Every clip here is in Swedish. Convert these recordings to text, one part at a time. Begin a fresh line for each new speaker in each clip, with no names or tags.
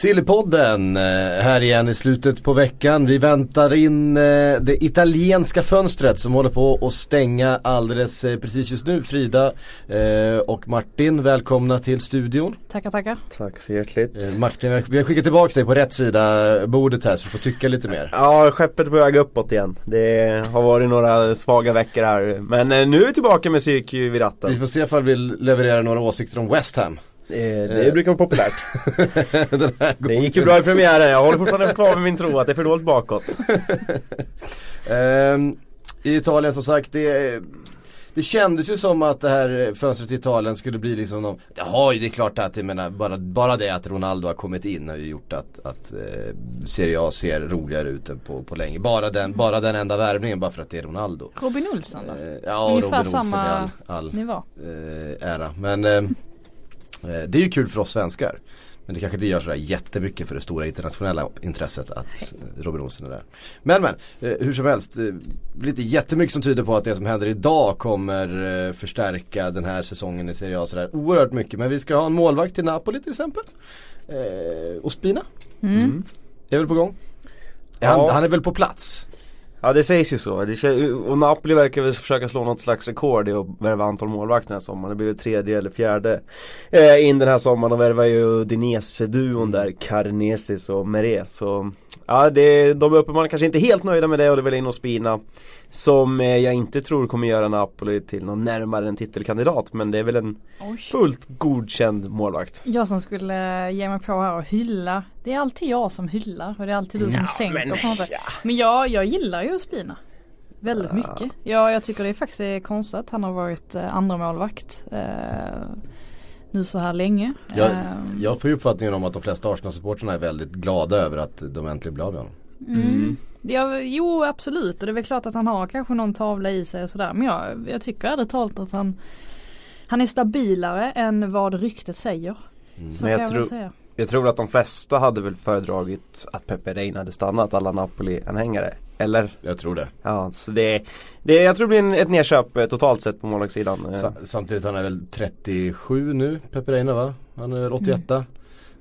Sillypodden eh, här igen i slutet på veckan. Vi väntar in eh, det italienska fönstret som håller på att stänga alldeles eh, precis just nu. Frida och Martin, välkomna till studion.
Tackar, tackar.
Tack så hjärtligt.
Martin, vi har- vi skickat tillbaka dig på rätt sida bordet här så du får tycka lite mer.
Ja, skeppet är på väg uppåt igen. Det har varit några svaga veckor här. Men nu är vi tillbaka med psyk vid
Vi
ratten.
får se ifall vi levererar några åsikter om West Ham.
Eh, Det brukar vara populärt. Det gick ju bra i premiären. Jag håller fortfarande kvar med min tro att det är för dåligt bakåt.
Ehm, I Italien som sagt, det, det kändes ju som att det här fönstret i Italien skulle bli liksom någon, det har ju, det är klart att jag menar, bara, bara det att Ronaldo har kommit in har ju gjort att, att eh, Serie A ser roligare ut än på, på länge. Bara den, bara den enda värvningen, bara för att det är Ronaldo.
Robin Olsson då?
Eh, ja,
Ungefär
Robin Olsen i
samma
all, all
nivå.
eh, ära. Men eh, eh, det är ju kul för oss svenskar. Men det kanske inte gör sådär jättemycket för det stora internationella intresset att eh, Robin Olsen är där. Men men, eh, hur som helst. Eh, det är inte jättemycket som tyder på att det som händer idag kommer eh, förstärka den här säsongen i Serie A sådär oerhört mycket. Men vi ska ha en målvakt till Napoli till exempel. Eh, Ospina
Mm.
är väl på gång. Han,
Ja.
han är väl på plats.
Ja det sägs ju så. Det, kä- och Napoli verkar väl försöka slå något slags rekord i att värva antal målvakter den här sommaren. Det blir väl tredje eller fjärde eh, in den här sommaren och värvar ju Dinese-duon där, Carnesis och Meret. Så ja, det, de är uppenbarligen kanske inte helt nöjda med det och det vill in och Spina. Som eh, jag inte tror kommer göra Napoli till någon närmare en titelkandidat. Men det är väl en
Oj.
fullt godkänd målvakt.
Jag som skulle eh, ge mig på här och hylla. Det är alltid jag som hyllar och det är alltid du som sänker
men,
på något sätt. Men jag, jag gillar ju Spina. Väldigt mycket. Ja, jag tycker det är faktiskt är konstigt att han har varit eh, andra målvakt eh, nu så här länge.
Jag,
Eh,
jag får ju uppfattningen om att de flesta Arsenal-supportrarna är väldigt glada över att de äntligen blir av med honom.
Mm. Ja, jo absolut och det är väl klart att han har kanske någon tavla i sig och sådär. Men jag, jag tycker ärligt talat att han Han är stabilare än vad ryktet säger. Så
Men jag
kan jag
tror-
väl säga.
Jag tror att de flesta hade väl föredragit att Pepe Reina hade stannat alla Napoli-anhängare. Eller?
Jag tror det.
Ja, så det, det jag tror det blir en, ett nedköp eh, totalt sett på målvaktssidan. Eh,
Sa- samtidigt han är väl 37 nu, Pepe Reina va? Han är 88.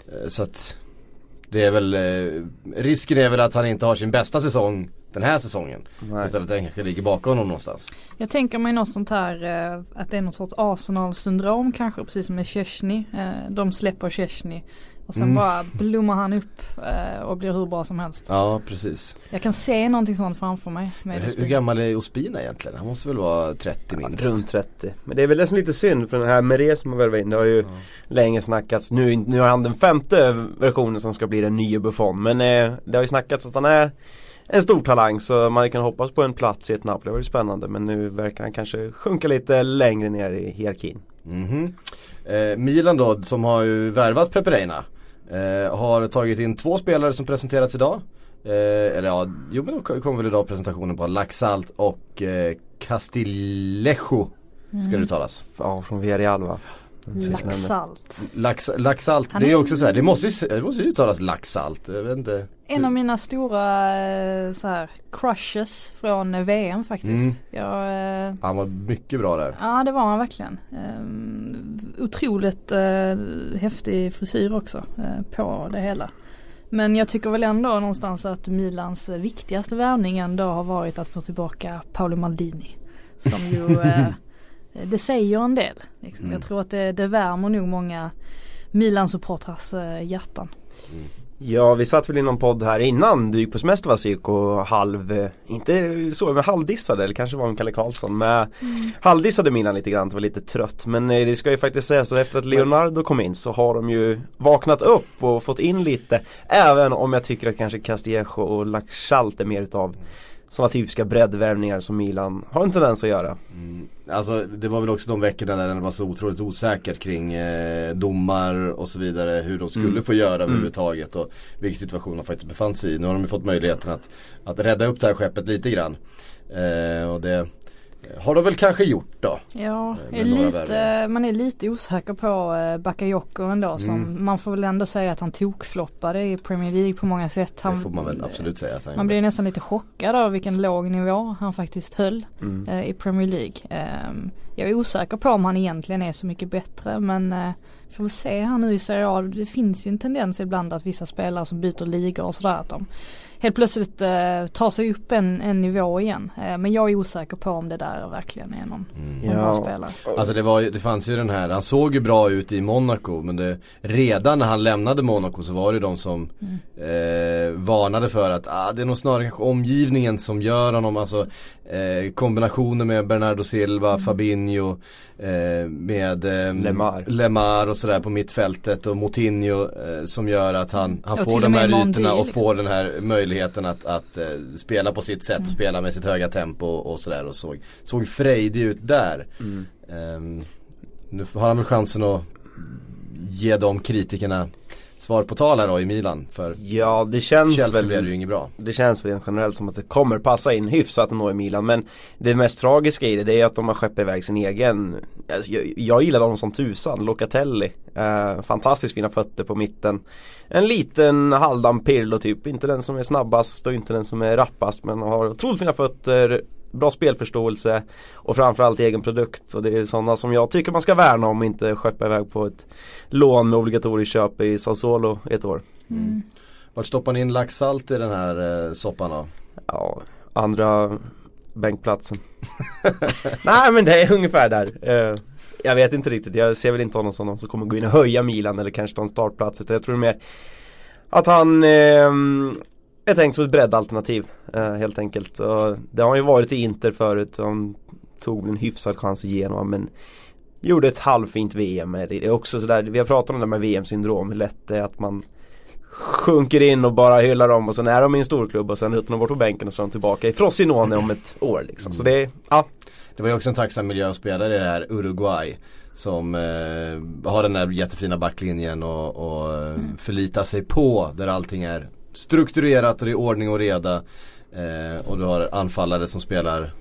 Eh, Så att det är väl, eh, risken är väl att han inte har sin bästa säsong den här säsongen.
Nej.
Utan att den kanske ligger bakom honom någonstans.
Jag tänker mig något sånt här eh, att det är något sorts Arsenal-syndrom kanske precis som med Chesney. Eh, de släpper Chesney och sen
Mm.
bara blommar han upp eh, och blir hur bra som helst.
Ja precis.
Jag kan se någonting sånt framför mig. Med
Hur, hur gammal är Ospina egentligen? Han måste väl vara 30 minst.
Runt 30. Men det är väl det som är lite synd för den här Meret som har värvat in. Det har ju länge snackats. Nu, nu har han den femte versionen som ska bli den nya Buffon. Men eh, det har ju snackats att han är en stor talang så man kan hoppas på en plats i ett Napoli. Det var ju spännande men nu verkar han kanske sjunka lite längre ner i hierarkin.
Mhm. Eh, Milan då, som har ju värvat Pepe Reina. Eh, har tagit in två spelare som presenterats idag. Eh, eller ja, jo men då kommer väl idag presentationen på Laxalt och eh, Castillejo. Ska det uttalas.
Ja, från Villarreal va?
Laxalt.
Lax, laxalt,
Han
det är också så här, det måste ju, det måste ju uttalas laxalt. Jag vet inte.
En av mina stora eh, så här, crushes från VM faktiskt.
Mm.
Jag, eh,
Han var mycket bra där.
ja det var han verkligen. Um, otroligt eh, häftig frisyr också på det hela. Men jag tycker väl ändå någonstans att Milans viktigaste värvning ändå har varit att få tillbaka Paolo Maldini. Som ju, det säger en del. Liksom.
Mm.
Jag tror att det, det värmer nog många Milan-supportrars eh, hjärtan.
Ja vi satt väl i någon podd här innan du gick på semester va Psyk och halv, eh, inte så men halvdissade eller kanske var med Kalle Karlsson med Halvdissade Milan lite grann, det var lite trött men eh, det ska ju faktiskt sägas så efter att Leonardo kom in så har de ju vaknat upp och fått in lite Även om jag tycker att kanske Castillejo och Laxalt är mer utav sådana typiska breddvärvningar som Milan har en tendens att göra.
Mm. Alltså det var väl också de veckorna där det var så otroligt osäkert kring eh, domar och så vidare. Hur de skulle
Mm.
få göra överhuvudtaget och vilken situation de faktiskt befann sig i. Nu har de ju fått möjligheten att, att rädda upp det här skeppet lite grann. Eh, och det har de väl kanske gjort då.
Ja,
med
är lite, man är lite osäker på eh, Bakayoko ändå som
Mm.
man får väl ändå säga att han tokfloppade i Premier League på många sätt. Han,
det får man väl absolut säga att han
Man blir nästan lite chockad av vilken låg nivå han faktiskt höll
Mm.
eh, i Premier League. Ehm, jag är osäker på om han egentligen är så mycket bättre men eh, får väl se här nu i Serie A. Det finns ju en tendens ibland att vissa spelare som byter ligor och sådär att de helt plötsligt eh, tar sig upp en, en nivå igen. Eh, men jag är osäker på om det där verkligen är någon,
Mm.
någon bra
Ja.
spelare.
Alltså det, var, det fanns ju den här, han såg ju bra ut i Monaco men det, redan när han lämnade Monaco så var det de som eh, varnade för att ah, det är nog snarare kanske omgivningen som gör honom, alltså eh, kombinationer med Bernardo Silva, Fabinho, eh, med eh,
Lemar.
Lemar och sådär på mittfältet och Moutinho eh, som gör att han, han får de här ytorna och
liksom.
får den här möjligheten att, att eh, spela på sitt sätt
Mm.
och spela med sitt höga tempo och sådär och såg, såg frejdig ut där.
Mm.
Ehm, nu har han väl chansen att ge de kritikerna svar på tal här då i Milan. För
Ja det känns
Chelsea
väl
blev det ju inget bra.
Det känns väl generellt som att det kommer passa in hyfsat ändå i Milan men Det mest tragiska i det, det är att de har skeppat iväg sin egen alltså, jag, jag gillar dem som tusan, Locatelli eh, Fantastiskt fina fötter på mitten En liten halvdan Pirlo typ, inte den som är snabbast och inte den som är rappast men har otroligt fina fötter Bra spelförståelse och framförallt egen produkt och det är sådana som jag tycker man ska värna om och inte skeppa iväg på ett lån med obligatoriskt köp i Sassuolo ett år.
Mm.
Vart stoppar ni in laxsalt i den här eh, soppan då?
Ja, andra bänkplatsen. Nej men det är ungefär där. Eh, jag vet inte riktigt, jag ser väl inte honom som någon som kommer gå in och höja Milan eller kanske ta en startplats. Utan jag tror mer att han eh, är tänkt som ett breddalternativ eh, helt enkelt. Och det har han ju varit i Inter förut. Han tog en hyfsad chans i Genoa men gjorde ett halvfint VM. Det är också sådär, vi har pratat om det med VM-syndrom, hur lätt det är att man sjunker in och bara hyllar dem och sen är de i en storklubb och sen utan att bort på bänken och så är de tillbaka i Frosinone om ett år liksom. Så det ja.
Det var ju också en tacksam miljö att spela i det här Uruguay. Som eh, har den där jättefina backlinjen och, och eh, förlita sig på. Där allting är strukturerat och det är ordning och reda. Eh, och du har anfallare som spelar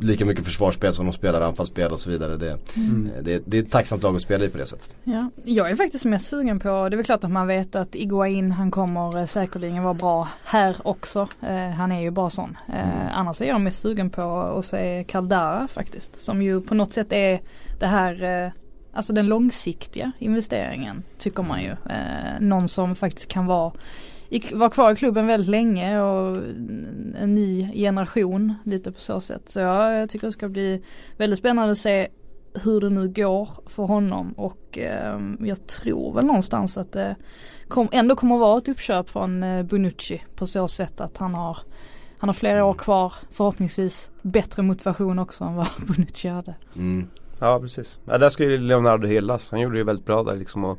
lika mycket försvarsspel som de spelar anfallsspel och så vidare. Det, eh, det, det är ett tacksamt lag att spela i på det sättet.
Ja, jag är faktiskt mest sugen på, det är väl klart att man vet att Iguain han kommer eh, säkerligen vara bra här också. Eh, han är ju bara sån. Eh, annars är jag mest sugen på att se Caldara faktiskt. Som ju på något sätt är det här, eh, alltså den långsiktiga investeringen tycker man ju. Eh, någon som faktiskt kan vara i, var kvar i klubben väldigt länge och en ny generation lite på så sätt. Så ja, jag tycker det ska bli väldigt spännande att se hur det nu går för honom och eh, jag tror väl någonstans att det kom, ändå kommer att vara ett uppköp från eh, Bonucci på så sätt att han har han har flera år kvar, förhoppningsvis bättre motivation också än vad Bonucci hade.
Mm.
Ja precis. Ja, där ska ju Leonardo hyllas. Han gjorde det väldigt bra där liksom och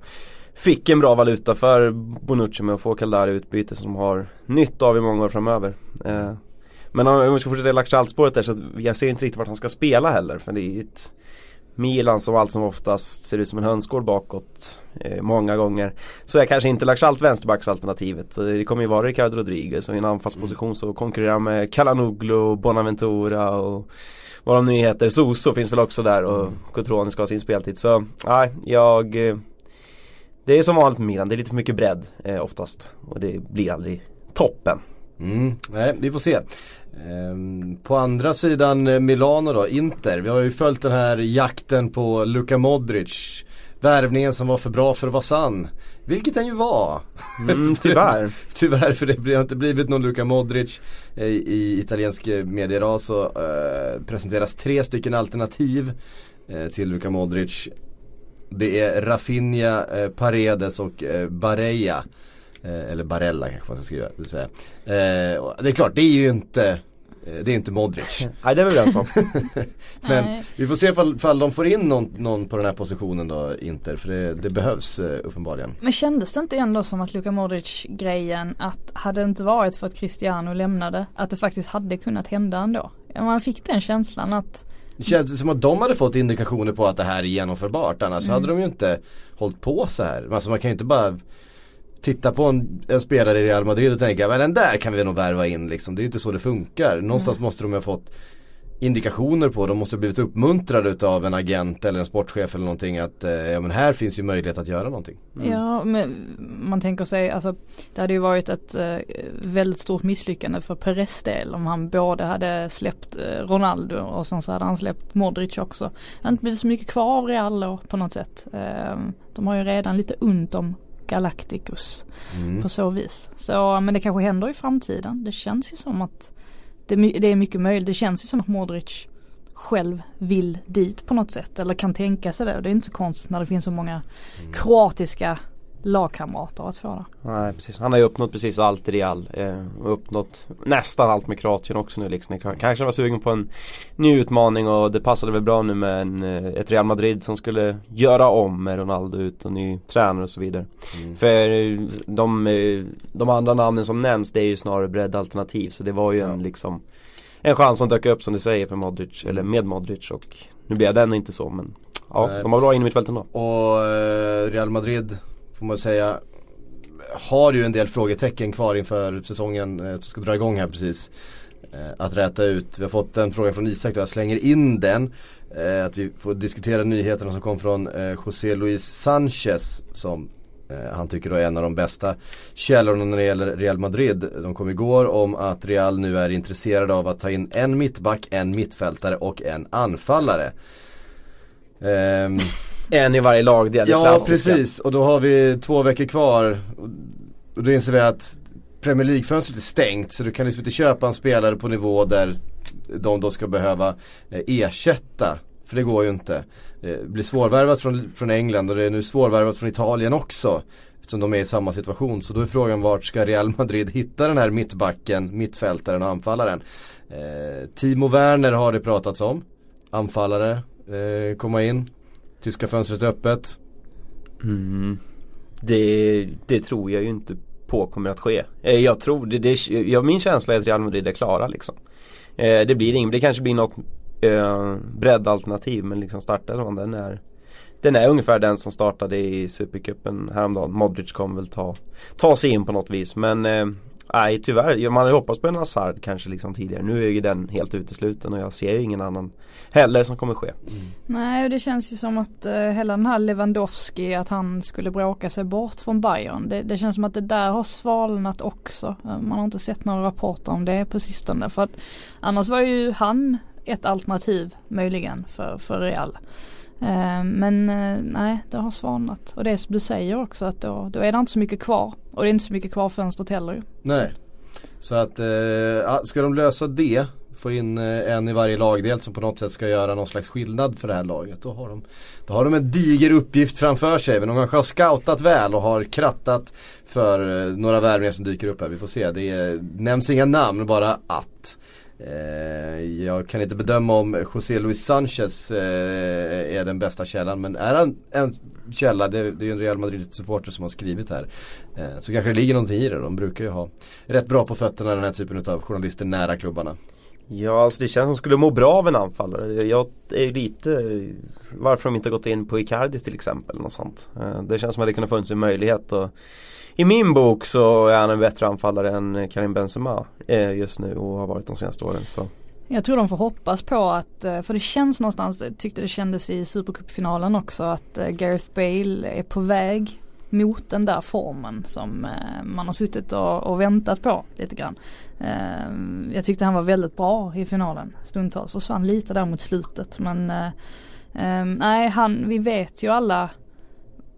fick en bra valuta för Bonucci med att få Caldara i utbyte som har nytta av i många år framöver. Eh, men om om vi ska fortsätta i Laxaltspåret där så jag ser inte riktigt vart han ska spela heller för det är ett Milan som allt som oftast ser ut som en hönsgård bakåt eh, många gånger. Så är kanske inte Laxalt vänsterbacksalternativet. Så Det kommer ju vara Ricardo Rodriguez och i en anfallsposition så konkurrerar han med Kalanoglu, Bonaventura och vad de nu heter. Soso finns väl också där och Cotrone ska ha sin speltid. Så nej, jag eh, Det är som vanligt med Milan, det är lite för mycket bredd eh, oftast. Och det blir aldrig toppen.
Mm, nej, vi får se. Ehm, på andra sidan eh, Milano då, Inter. Vi har ju följt den här jakten på Luka Modric. Värvningen som var för bra för att vara sann. Vilket den ju var.
Mm, tyvärr.
Tyvärr för det har inte blivit någon Luka Modric. Eh, I italiensk eh, media idag så eh, presenteras tre stycken alternativ eh, till Luka Modric. Det är Rafinha, eh, Paredes och eh, Barella. Eh, eller Barella kanske man ska skriva, det säga. Det är klart, det är ju inte Det är inte Modric.
Nej det är vi överens om.
Men
Nej.
vi får se ifall, ifall de får in någon, någon på den här positionen då, Inter. För det, det behövs eh, uppenbarligen.
Men kändes det inte ändå som att Luka Modric grejen att hade det inte varit för att Cristiano lämnade att det faktiskt hade kunnat hända ändå? Man fick den känslan att
Det känns som att de hade fått indikationer på att det här är genomförbart. Annars
Mm.
hade de ju inte hållit på så här. Alltså man kan ju inte bara titta på en, en spelare i Real Madrid och tänka men den där kan vi nog värva in liksom. Det är ju inte så det funkar. Någonstans måste de ha fått indikationer på, de måste ha blivit uppmuntrade utav en agent eller en sportchef eller någonting att eh, ja men här finns ju möjlighet att göra någonting.
Ja, men man tänker sig, alltså det hade ju varit ett eh, väldigt stort misslyckande för Perez del om han både hade släppt eh, Ronaldo och sen så hade han släppt Modric också. Det hade inte blivit så mycket kvar av Real då på något sätt. Eh, de har ju redan lite ont om Galacticus
Mm.
på så vis. Så, men det kanske händer i framtiden. Det känns ju som att det, det är mycket möjligt. Det känns ju som att Modric själv vill dit på något sätt eller kan tänka sig det. Och det är inte så konstigt när det finns så många kroatiska lagkamrater att få det.
Nej precis, han har ju uppnått precis allt i Real. Eh, uppnått nästan allt med Kroatien också nu liksom. Kanske var sugen på en ny utmaning och det passade väl bra nu med en, eh, ett Real Madrid som skulle göra om med Ronaldo ut och ny tränare och så vidare.
Mm.
För eh, de, eh, de andra namnen som nämns det är ju snarare breddalternativ så det var ju en liksom En chans som dök upp som du säger för Modric, eller med Modric och nu blev den inte så men Ja,
Nej.
de har bra in i mittfältet ändå.
Och Real Madrid får man säga har ju en del frågetecken kvar inför säsongen eh, som ska dra igång här precis. Eh, att räta ut. Vi har fått en fråga från Isak då, jag slänger in den. Eh, att vi får diskutera nyheterna som kom från eh, José Luis Sanchez som eh, han tycker då är en av de bästa källorna när det gäller Real Madrid. De kom igår om att Real nu är intresserade av att ta in en mittback, en mittfältare och en anfallare. Ehm,
en i varje lag, det är det
Ja
klassiska.
precis och då har vi två veckor kvar. Och- då inser vi att Premier League-fönstret är stängt så du kan liksom inte köpa en spelare på nivå där de då ska behöva eh, ersätta. För det går ju inte. Det blir svårvärvat från, från England och det är nu svårvärvat från Italien också. Eftersom de är i samma situation. Så då är frågan vart ska Real Madrid hitta den här mittbacken, mittfältaren och anfallaren. Eh, Timo Werner har det pratats om. Anfallare, eh, komma in. Tyska fönstret öppet.
Mm. Det, det tror jag ju inte på kommer att ske. Eh, jag tror, det, det, jag, min känsla är att Real Madrid är klara liksom. Eh, det blir inget, det kanske blir något eh, breddalternativ men liksom startelvan den är Den är ungefär den som startade i Supercupen häromdagen. Modric kommer väl ta, ta sig in på något vis men eh, Nej tyvärr, man hade hoppats på en Hazard kanske liksom tidigare. Nu är ju den helt utesluten och jag ser ju ingen annan heller som kommer ske.
Nej och det känns ju som att eh, hela den här Lewandowski att han skulle bråka sig bort från Bayern. Det, det känns som att det där har svalnat också. Eh, man har inte sett några rapporter om det på sistone. För att annars var ju han ett alternativ möjligen för, för Real. Eh, men eh, nej det har svalnat. Och det är som du säger också att då, då är det inte så mycket kvar. Och det är inte så mycket kvar fönstret heller ju.
Nej. Så att, eh, ska de lösa det, få in eh, en i varje lagdel som på något sätt ska göra någon slags skillnad för det här laget. Då har de, då har de en diger uppgift framför sig. Men de kanske har scoutat väl och har krattat för några värvningar som dyker upp här. Vi får se. Det är, nämns inga namn, bara att. Eh, jag kan inte bedöma om José Luis Sanchez eh, är den bästa källan men är han en källa, det, är ju en Real Madrid-supporter som har skrivit här. Eh, så kanske det ligger någonting i det, de brukar ju ha rätt bra på fötterna den här typen av journalister nära klubbarna.
Ja, alltså det känns som de skulle må bra av en anfallare. Jag är ju lite varför de inte har gått in på Icardi till exempel. Något sånt. Det känns som att det kunde funnits en möjlighet. Och i min bok så är han en bättre anfallare än Karim Benzema eh, just nu och har varit de senaste åren. Så.
Jag tror de får hoppas på att, eh, för det känns någonstans, tyckte det kändes i Supercupfinalen också att eh, Gareth Bale är på väg mot den där formen som man har suttit och, och väntat på lite grann. Jag tyckte han var väldigt bra i finalen stundtals, försvann lite där mot slutet men nej han, vi vet ju alla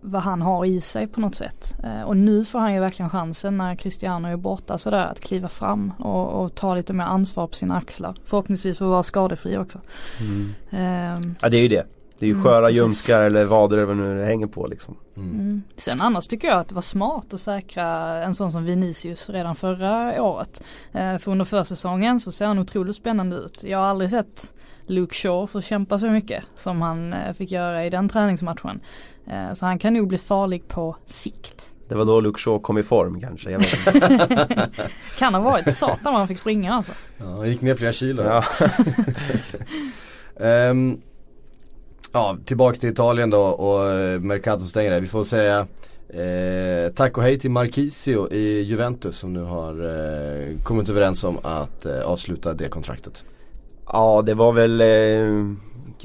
vad han har i sig på något sätt. Eh, och nu får han ju verkligen chansen när Cristiano är borta sådär att kliva fram och, och ta lite mer ansvar på sina axlar. Förhoppningsvis få vara skadefri också. Ehm,
Ja det är ju det. Det är ju
Mm,
sköra
precis.
ljumskar eller vader eller vad nu det hänger på liksom.
Mm. Sen annars tycker jag att det var smart att säkra en sån som Vinicius redan förra året. Eh, för under försäsongen så ser han otroligt spännande ut. Jag har aldrig sett Luke Shaw få kämpa så mycket som han eh, fick göra i den träningsmatchen. Eh, så han kan nog bli farlig på sikt.
Det var då Luke Shaw kom i form kanske, jag vet inte.
Kan ha varit satan vad han fick springa alltså.
Ja, han gick ner flera kilo.
ja.
Ehm, ja, tillbaks till Italien då och eh, Mercato stänger där. Vi får säga eh, tack och hej till Marquisio i Juventus som nu har eh, kommit överens om att eh, avsluta det kontraktet.
Ja det var väl, eh,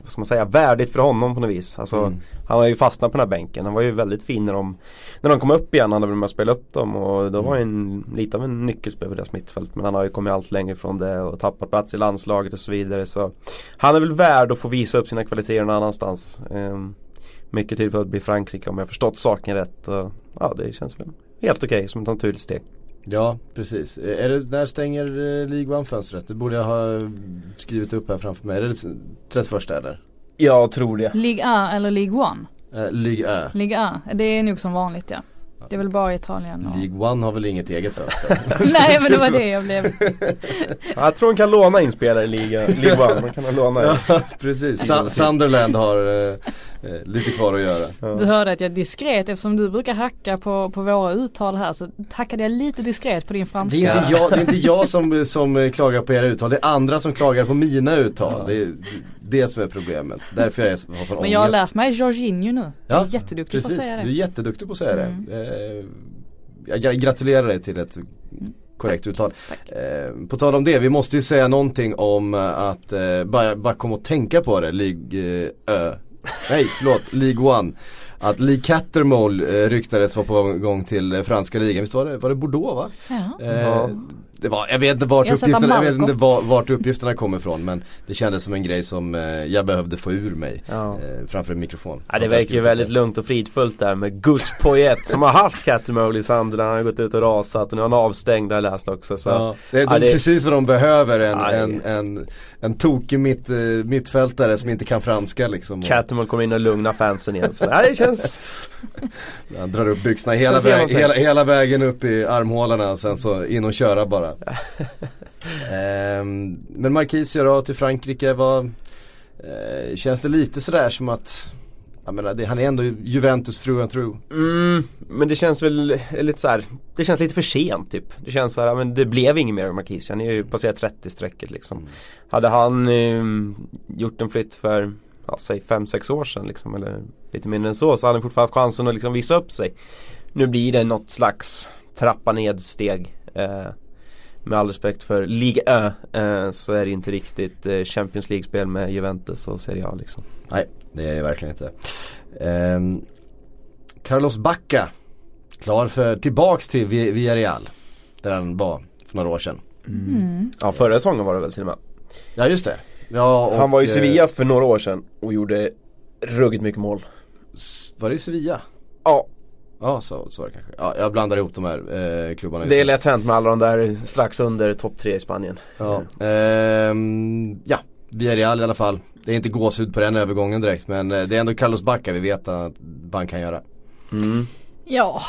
vad ska man säga, värdigt för honom på något vis. Alltså,
Mm.
Han har ju fastnat på den här bänken. Han var ju väldigt fin när de, när de kom upp igen. Han hade väl med att spela upp dem och då var han en, lite av en nyckelspelare på deras mittfält. Men han har ju kommit allt längre ifrån det och tappat plats i landslaget och så vidare. Så han är väl värd att få visa upp sina kvaliteter någon annanstans. Ehm, mycket tyder på att det blir Frankrike om jag förstått saken rätt. Och, ja det känns väl helt okej som ett naturligt steg.
Ja, precis. Är det, när stänger eh, League One-fönstret? Det borde jag ha skrivit upp här framför mig. Är det 31 eller?
Jag tror det.
League A eller League One?
Eh, League Ö.
League A, det är nog som vanligt ja. Det är väl bara Italien och...
League One har väl inget eget fönster?
Nej men det var det jag blev.
Jag tror han kan låna in spelare i liga, League One. Man kan låna
ja, precis. Sa- Sunderland har eh, lite kvar att göra.
Du hörde att jag diskret, eftersom du brukar hacka på, på våra uttal här så hackade jag lite diskret på din franska.
Det är inte jag, det är inte jag som, som eh, klagar på era uttal, det är andra som klagar på mina uttal. Det är det som är problemet. Därför jag har sån
Men jag har
ångest.
lärt mig Jorginho nu. Jag är jätteduktig
precis.
på att säga
Du är
det.
jätteduktig på att säga
Mm.
det. Eh, jag gra- gratulerar dig till ett korrekt uttal. Eh, på tal om det, vi måste ju säga någonting om eh, att, eh, bara, bara komma och tänka på det, League eh, Ö. Nej, förlåt, League One. Att Lee Cattermole eh, ryktades vara på gång till eh, franska ligan. Visst var det, var det Bordeaux va?
Ja.
Eh,
Ja.
Det var, jag vet inte vart uppgifterna, jag vet inte var, vart uppgifterna kommer ifrån men det kändes som en grej som eh, jag behövde få ur mig
Ja.
eh, framför en mikrofon.
Ja, det verkar ju väldigt lugnt och fridfullt där med Gus Poyet som har haft Cattermole i Sunderland. Han har gått ut och rasat och nu är han avstängd har jag läst också. Så.
Ja, det är
Ja,
de,
det-
precis vad de behöver, en,
Ja, det-
en, en, en tokig mitt, eh, mittfältare som inte kan franska liksom. Och
Cattermole kommer in och lugnar fansen igen. Så, ja, det känns...
han drar upp byxorna hela, väg, hela, hela vägen upp i armhålorna och sen så in och köra bara. Ehm, men Marquisio då till Frankrike, var, eh, känns det lite sådär som att jag menar, det, han är ändå Juventus through and through.
Mm, men det känns väl lite så här. Det känns lite för sent typ. Det känns så här, men det blev inget mer med Marquis. Han är ju passerat 30-strecket liksom. Hade han eh, gjort en flytt för, ja säg 5-6 år sedan liksom, eller lite mindre än så, så hade han fortfarande haft chansen att liksom visa upp sig. Nu blir det något slags trappa ned steg. Eh, med all respekt för Ligue Ö eh, så är det inte riktigt eh, Champions League-spel med Juventus och Serie A liksom.
Nej, det är det verkligen inte. Ehm, Carlos Bacca, klar för tillbaks till Vi- Villarreal. Där han var för några år sedan.
Mm.
Ja förra säsongen var det väl till och med.
Ja just det. Ja, och,
Han var i
eh,
Sevilla för några år sedan och gjorde ruggigt mycket mål.
Var det i Sevilla?
Ja,
Ja så, så var det kanske. Ja, jag blandar ihop de här eh, klubbarna
det är lätt hänt med alla de där strax under topp tre i Spanien.
Ja, ehm, ja, Villarreal i alla fall. Det är inte gåshud på den övergången direkt men eh, det är ändå Carlos Bacca vi vet att han kan göra.
Mm.
Ja,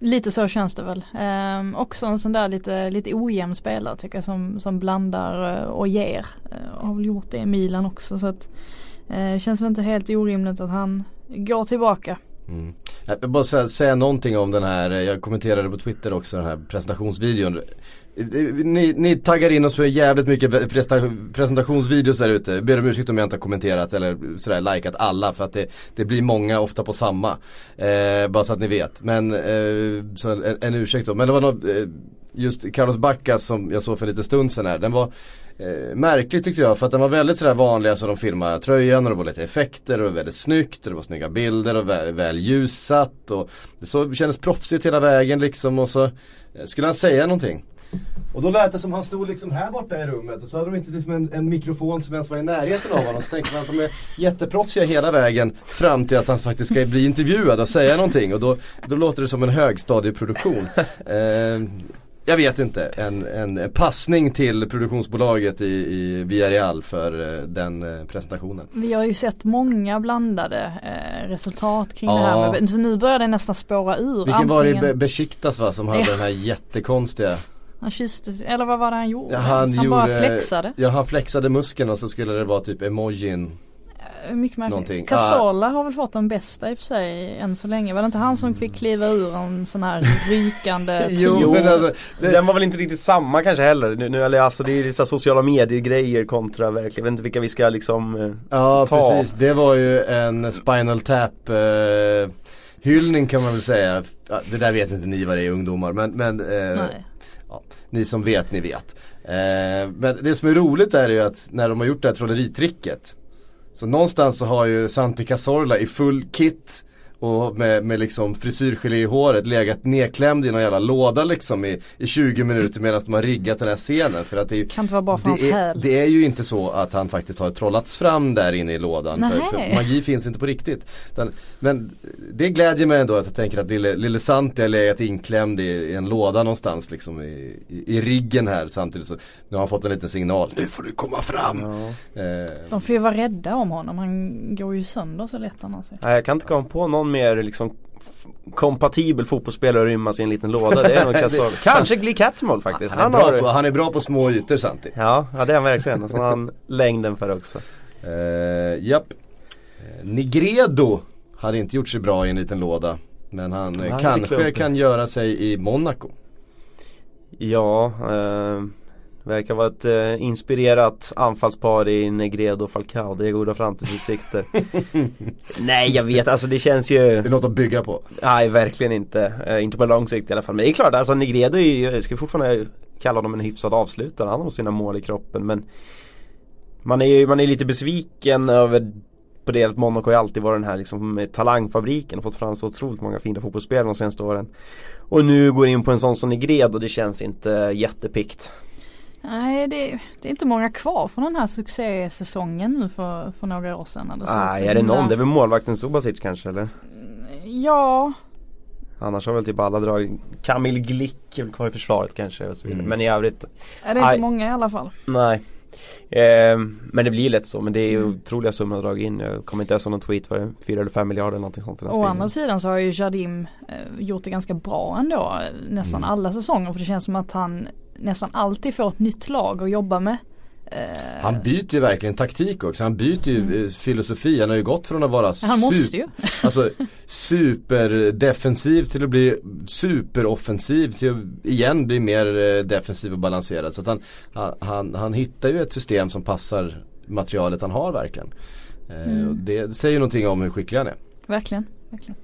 lite så känns det väl. Ehm, också en sån där lite, lite ojämn spelare tycker jag som, som blandar eh, och ger. Uh, har väl gjort det i Milan också så att eh, känns väl inte helt orimligt att han går tillbaka.
Mm. Jag vill bara säga, säga någonting om den här, jag kommenterade på Twitter också den här presentationsvideon. Ni, ni taggar in oss på jävligt mycket presentationsvideos där ute. Ber om ursäkt om jag inte har kommenterat eller sådär likat alla för att det, det blir många ofta på samma. Eh, bara så att ni vet. Men, eh, så en, en ursäkt då. Men det var något, eh, just Carlos Bacca som jag såg för lite stund sedan här. Den var eh, märklig tyckte jag för att den var väldigt sådär vanliga som de filmade tröjan och det var lite effekter och det var väldigt snyggt och det var snygga bilder och väl, väl ljussatt och det så kändes proffsigt hela vägen liksom och så eh, skulle han säga någonting. Och då lät det som han stod liksom här borta i rummet och så hade de inte liksom en, en mikrofon som ens var i närheten av honom. Så tänkte man att de är jätteproffsiga hela vägen fram till att han faktiskt ska bli intervjuad och säga någonting och då, då låter det som en högstadieproduktion. Eh, jag vet inte, en, en, passning till produktionsbolaget i, i Villarreal för eh, den eh, presentationen.
Vi har ju sett många blandade eh, resultat kring det
Ja.
här med, så nu börjar det nästan spåra ur.
Vilken var det Be-
Antingen-
Besiktas va som hade
Ja.
den här jättekonstiga
Han kysste, eller vad var det han gjorde?
Ja, han,
han bara
gjorde-
flexade.
Ja han flexade muskeln och så skulle det vara typ emojin
Mycket märkligt. Casola har väl fått den bästa i och för sig än så länge. Var det inte han som fick kliva ur en sån här rykande
Jo,
tub?
men alltså, det-
Den var väl inte riktigt samma kanske heller. Nu, nu eller alltså det är här sociala medier grejer kontra verkligen. Jag vet inte vilka vi ska liksom eh,
Ja
ta.
precis, det var ju en Spinal Tap eh, hyllning kan man väl säga. Det där vet inte ni vad det är ungdomar men, men eh, ja, ni som vet ni vet. Eh, men det som är roligt är ju att när de har gjort det här trolleritricket så någonstans så har ju Santi Cazorla i full kit och med, med liksom frisyrgelé i håret legat nedklämd i någon jävla låda liksom i, i 20 minuter medan de har riggat den här scenen för att det är ju
Kan inte vara bra för hans
det är,
häl.
det är ju inte så att han faktiskt har trollats fram där inne i lådan. För, för magi finns inte på riktigt. Utan, men det glädjer mig ändå att jag tänker att lille, lille Santi har legat inklämd i, i en låda någonstans liksom i, i, i riggen här samtidigt så nu har han fått en liten signal. Nu får du komma fram. Eh,
De får ju vara rädda om honom. Han går ju sönder så lätt annars.
Nej, jag kan inte komma på någon mer liksom kompatibel fotbollsspelare att rymmas i en liten låda. Det är nog Casola. Kanske Glee Catmull faktiskt.
han, är bra på, han är bra på små ytor Santi.
Ja, ja det är han verkligen. Och så har han längden för också.
Eh, japp. Eh, Nigredo hade inte gjort sig bra i en liten låda. Men han
Han
kanske kan göra sig i Monaco.
Ja, eh, verkar vara ett eh, inspirerat anfallspar i Negredo och Falcao. Det är goda framtidsutsikter. Nej jag vet, alltså det känns ju
Det är något att bygga på.
Nej verkligen inte, eh, inte på lång sikt i alla fall. Men det är klart, alltså Negredo är ju, jag ska fortfarande kalla honom en hyfsad avslutare. Han har sina mål i kroppen men Man är ju man är lite besviken över på det att Monaco har alltid varit den här liksom talangfabriken och fått fram så otroligt många fina fotbollsspelare de senaste åren. Och nu går in på en sån som Negredo, det känns inte jättepikt.
Nej det, det är inte många kvar från den här succésäsongen nu för, för några år sedan. så
Nej, är det någon? Det är väl målvakten Subasic kanske eller?
Ja,
Annars har väl typ alla dragit Kamil Glick är väl kvar i försvaret kanske och så vidare.
Mm.
Men i övrigt
är det inte
Aj.
många i alla fall.
Nej eh, Men det blir lätt så, men det är ju
Mm.
otroliga summor att dra in Jag kommer inte ens ihåg någon tweet, var det 4 eller 5 miljarder någonting sånt
Å andra sidan så har ju Jardim eh, gjort det ganska bra ändå eh, nästan
Mm.
alla säsonger för det känns som att han nästan alltid får ett nytt lag att jobba med. Eh,
Han byter ju verkligen taktik också. Han byter ju eh, filosofi. Han har ju gått från att vara super, alltså, superdefensiv till att bli superoffensiv till att igen bli mer eh, defensiv och balanserad. Så han, han, han, hittar ju ett system som passar materialet han har verkligen.
Mm.
Det säger någonting om hur skicklig han är.
Verkligen, verkligen.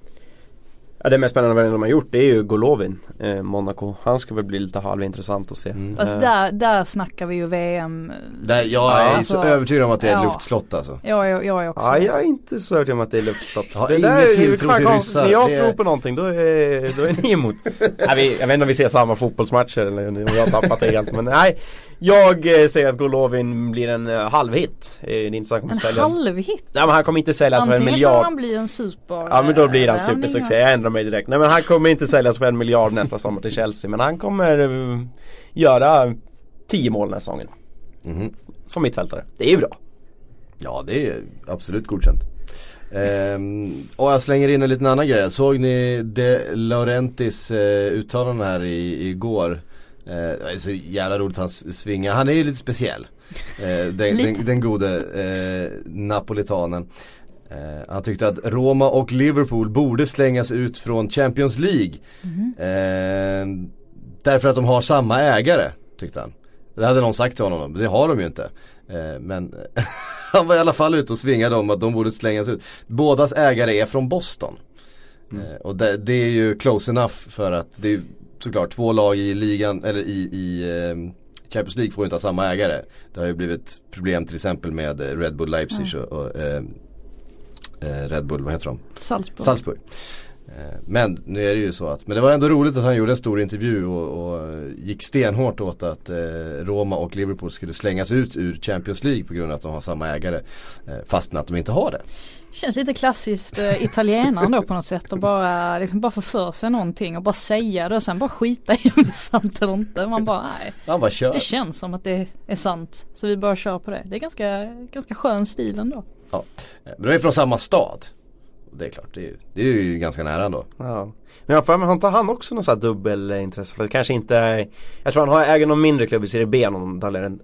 Ja, det mest spännande de har gjort det är ju Golovin, eh, Monaco. Han ska väl bli lite halvintressant att se.
Mm.
Fast
Eh,
där, där snackar vi ju VM. eh,
Där, jag
Ja,
är
alltså,
så övertygad om att det är ett
ja.
luftslott alltså.
Jag, är- jag är också.
Ja, jag är inte så övertygad om att det är luftslott.
Jag har
det
ingen tilltro till ryssar.
När jag
Det
tror på någonting då är, då är ni emot. nej, vi, jag vet inte om vi ser samma fotbollsmatcher eller om jag har tappat det helt. Men nej, jag eh, säger att Golovin blir en uh, halvhit. Eh, det är inte så att han
En
säljas.
halvhit.
Nej men han kommer inte säljas för en
Antingen får
miljard.
han bli en super.
Ja men då blir han supersuccé, jag ändrar mig direkt. Nej men han kommer inte säljas för en miljard nästa sommar till Chelsea. Men han kommer uh, göra 10 mål den här säsongen.
Mhm.
Som mittfältare. Det är ju bra.
Ja det är absolut godkänt. Ehm, och jag slänger in en liten annan grej. Såg ni De Laurentis eh, uttalande här i, igår? Eh, det är så jävla roligt hans svinga. Han är ju lite speciell. Eh, den, den, den gode eh, napolitanen. Eh, han tyckte att Roma och Liverpool borde slängas ut från Champions League. Eh, därför att de har samma ägare, tyckte han. Det hade någon sagt till honom, det har de ju inte. Eh, men han var i alla fall ute och svingade om att de borde slängas ut. Bådas ägare är från Boston. Eh, och det, det är ju close enough för att det är såklart två lag i ligan, eller i, i eh, Champions League får ju inte ha samma ägare. Det har ju blivit problem till exempel med eh, Red Bull Leipzig och, och eh, eh, Red Bull, vad heter de?
Salzburg.
Salzburg. Men nu är det ju så att, men det var ändå roligt att han gjorde en stor intervju och, och gick stenhårt åt att eh, Roma och Liverpool skulle slängas ut ur Champions League på grund av att de har samma ägare. Eh, fastän att de inte har det.
Känns lite klassiskt eh, italienare då på något sätt och bara, liksom bara få för sig någonting och bara säga det och sen bara skita i om det är sant eller inte. Man bara nej.
Han bara kör.
Det känns som att det är sant. Så vi bara kör på det. Det är ganska, ganska skön stil ändå.
Ja. Men de är från samma stad. Och Det är klart, det är, ju- det är ju ganska nära ändå.
Ja. Men jag för mig, har inte han också någon sån här dubbelintresse? För det kanske inte Jag tror han har äger någon mindre klubb i Serie B, någon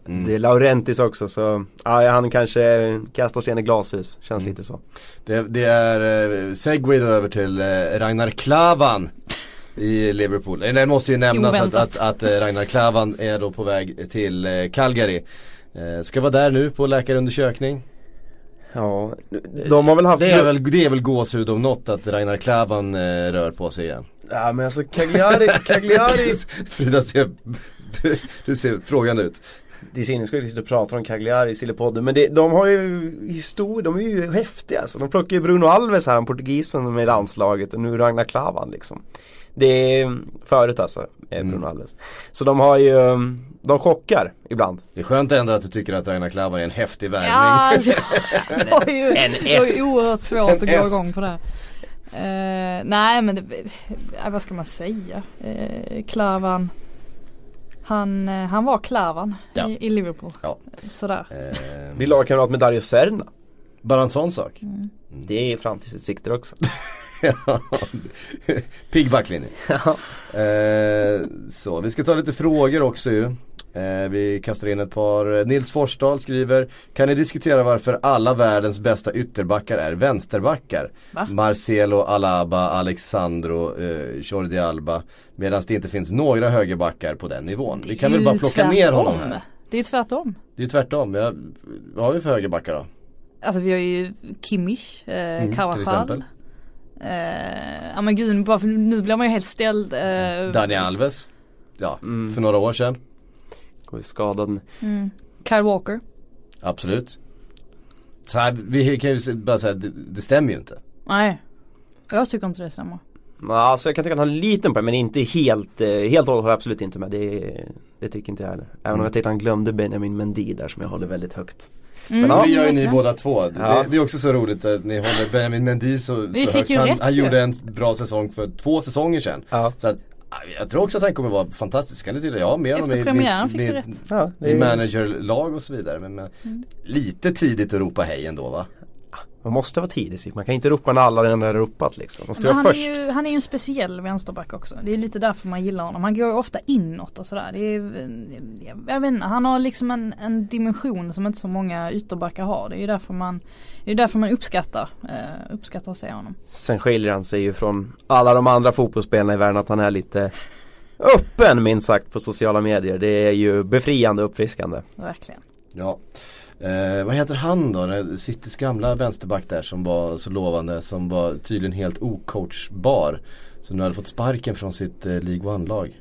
Mm.
Det är Laurentis också så Ja han kanske kastar sten i glashus, känns
Mm.
lite så
Det, det är eh, segway då över till eh, Ragnar Klavan i Liverpool. Eh, Det måste ju nämnas att, att, att eh, Ragnar Klavan är då på väg till eh, Calgary. Eh, ska vara där nu på läkarundersökning.
Ja, de har väl haft
Det är väl, det är väl gåshud om något att Ragnar Klavan eh, rör på sig igen.
Ja men alltså Cagliari, Cagliari
Frida ser, du ser frågande ut.
Det är sinnessjukt att sitta och prata om Cagliari i Sillepodden men det, de har ju historia, de är ju häftiga alltså. De plockar ju Bruno Alves här, en portugisen med i landslaget och nu Ragnar Klavan liksom. Det är förut alltså, eh, Bruno
Mm.
Alves. Så de har ju, de chockar ibland.
Det är skönt ändå att du tycker att Ragnar Klavan är en häftig värvning.
Ja, jag har ju,
En
jag har
est.
ju oerhört svårt att
En
gå
est.
igång på det. Eh, nej men det, eh, vad ska man säga? Uh, Klavan. Han, han var Klavan
Ja.
i, i Liverpool.
Ja.
Sådär.
Eh,
Blir lagkamrat med Dario Serna.
bara en sån sak.
Det är framtidsutsikter också.
Ja, Pigg backlinje. Eh, så, vi ska ta lite frågor också ju. Eh, vi kastar in ett par. Nils Forsdahl skriver Kan ni diskutera varför alla världens bästa ytterbackar är vänsterbackar?
Va?
Marcelo, Alaba, Alexandro, eh, Jordi Alba. Medan det inte finns några högerbackar på den nivån. Vi kan väl bara plocka ner
tvärtom.
honom här.
Det är ju tvärtom.
Det är tvärtom. Ja, vad har vi för högerbackar då?
Alltså vi har ju Kimmich, eh,
Mm, till
Carvajal. Eh, ja men gud, bara för nu blir man ju helt ställd. Eh,
Dani Alves. Ja,
Mm.
för några år sedan.
Går ju skadad.
mm, Kyle Walker.
Absolut. Så här, vi kan ju bara säga att det, det stämmer ju inte.
Nej. Jag tycker inte det stämmer.
Ja, alltså jag kan tycka att han har en liten poäng men inte helt, eh, helt och hållet absolut inte med. Det, det tycker inte jag heller. Även om
Mm.
jag tyckte han glömde Benjamin Mendy där som jag håller väldigt högt.
Mm,
Men
det gör ju ni båda två.
Ja.
Det, det är också så roligt att ni håller Benjamin Mendy så,
Vi
så
fick
högt.
ju
Han,
rätt
han
ju.
gjorde en bra säsong för två säsonger sedan.
Ja,
Så att, jag tror också att han kommer vara fantastisk. Kan det till Jag har med honom
Efter
i
premiären
min,
fick vi
min,
rätt.
ja är,
managerlag och så vidare. Men, men
Mm.
lite tidigt att ropa hej ändå va?
Man måste vara tidig. Man kan inte ropa när alla redan har ropat liksom. Man måste
han,
först.
är ju, han är ju en speciell vänsterback också. Det är lite därför man gillar honom. Han går ju ofta inåt och sådär. Det är, jag vet inte, han har liksom en, en dimension som inte så många ytterbackar har. Det är ju därför man, det är därför man uppskattar, eh, uppskattar att se honom.
Sen skiljer han sig ju från alla de andra fotbollsspelarna i världen att han är lite öppen minst sagt på sociala medier. Det är ju befriande och uppfriskande.
Verkligen.
Ja. Eh, vad heter han då? Citys gamla vänsterback där som var så lovande. Som var tydligen helt ocoachbar. Som nu hade fått sparken från sitt eh, League One-lag.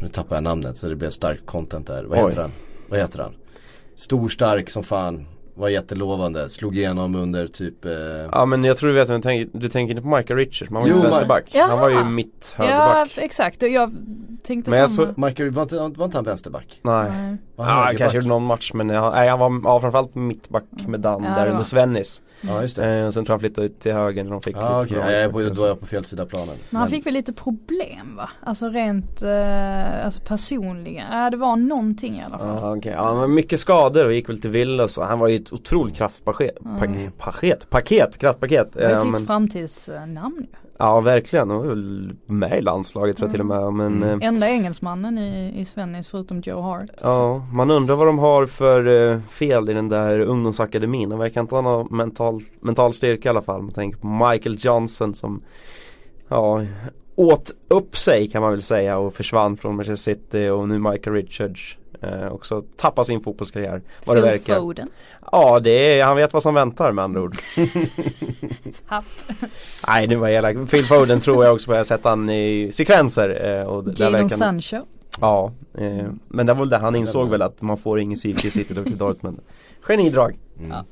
nu tappar jag namnet så det blev starkt content där. Vad
Oj.
heter han? Vad heter han? Stor, stark som fan. Var jättelovande. Slog igenom under typ eh,
Ja men jag tror du vet vem du tänker, du tänker inte på Michael Richards, men han var ju inte vänsterback.
Ja.
Han var ju mitt
Ja
högerback.
exakt, Och jag tänkte
Men jag så-
Michael, var inte, var inte han vänsterback?
Nej.
Nej.
Var han
Ja,
högerback?
kanske gjorde någon match men ja, nej, han var ja, framförallt mittback med Dan
Ja,
där under
var.
Svennis.
Ja just det.
Eh, sen tror jag han flyttade ut till höger när de fick
Ja
lite
ja, på,
bra
då är jag på fel sida planen.
Men han fick väl lite problem va? Alltså rent, eh, alltså personliga. Ja det var någonting i alla fall.
Ja okej, ja men mycket skador och gick väl till Villas och han var ju ett otroligt kraftpaket,
Ja.
paket, paket, paket, kraftpaket.
Det är
Eh,
ett
men-
framtidsnamn ju.
Ja verkligen, och med i landslaget tror jag till och med men
Mm.
eh,
Enda engelsmannen i, i Svennis förutom Joe Hart.
Ja, man undrar vad de har för eh, fel i den där ungdomsakademin. De verkar inte ha någon mental, mental styrka i alla fall. Man tänker på Michael Johnson som ja, åt upp sig kan man väl säga och försvann från Manchester City och nu Michael Richards eh, också tappar sin fotbollskarriär. Vad det verkar.
Foden.
Ja, det är, han vet vad som väntar med andra ord. Nej, nu var jag elak. Phil Foden tror jag också på. Jag har sett han i sekvenser. Eh, och
Jadon
verkar
Sancho.
Ja, eh, men det var väl det han insåg väl att man får ingen psyke i City till Dortmund. Genidrag.
Mm.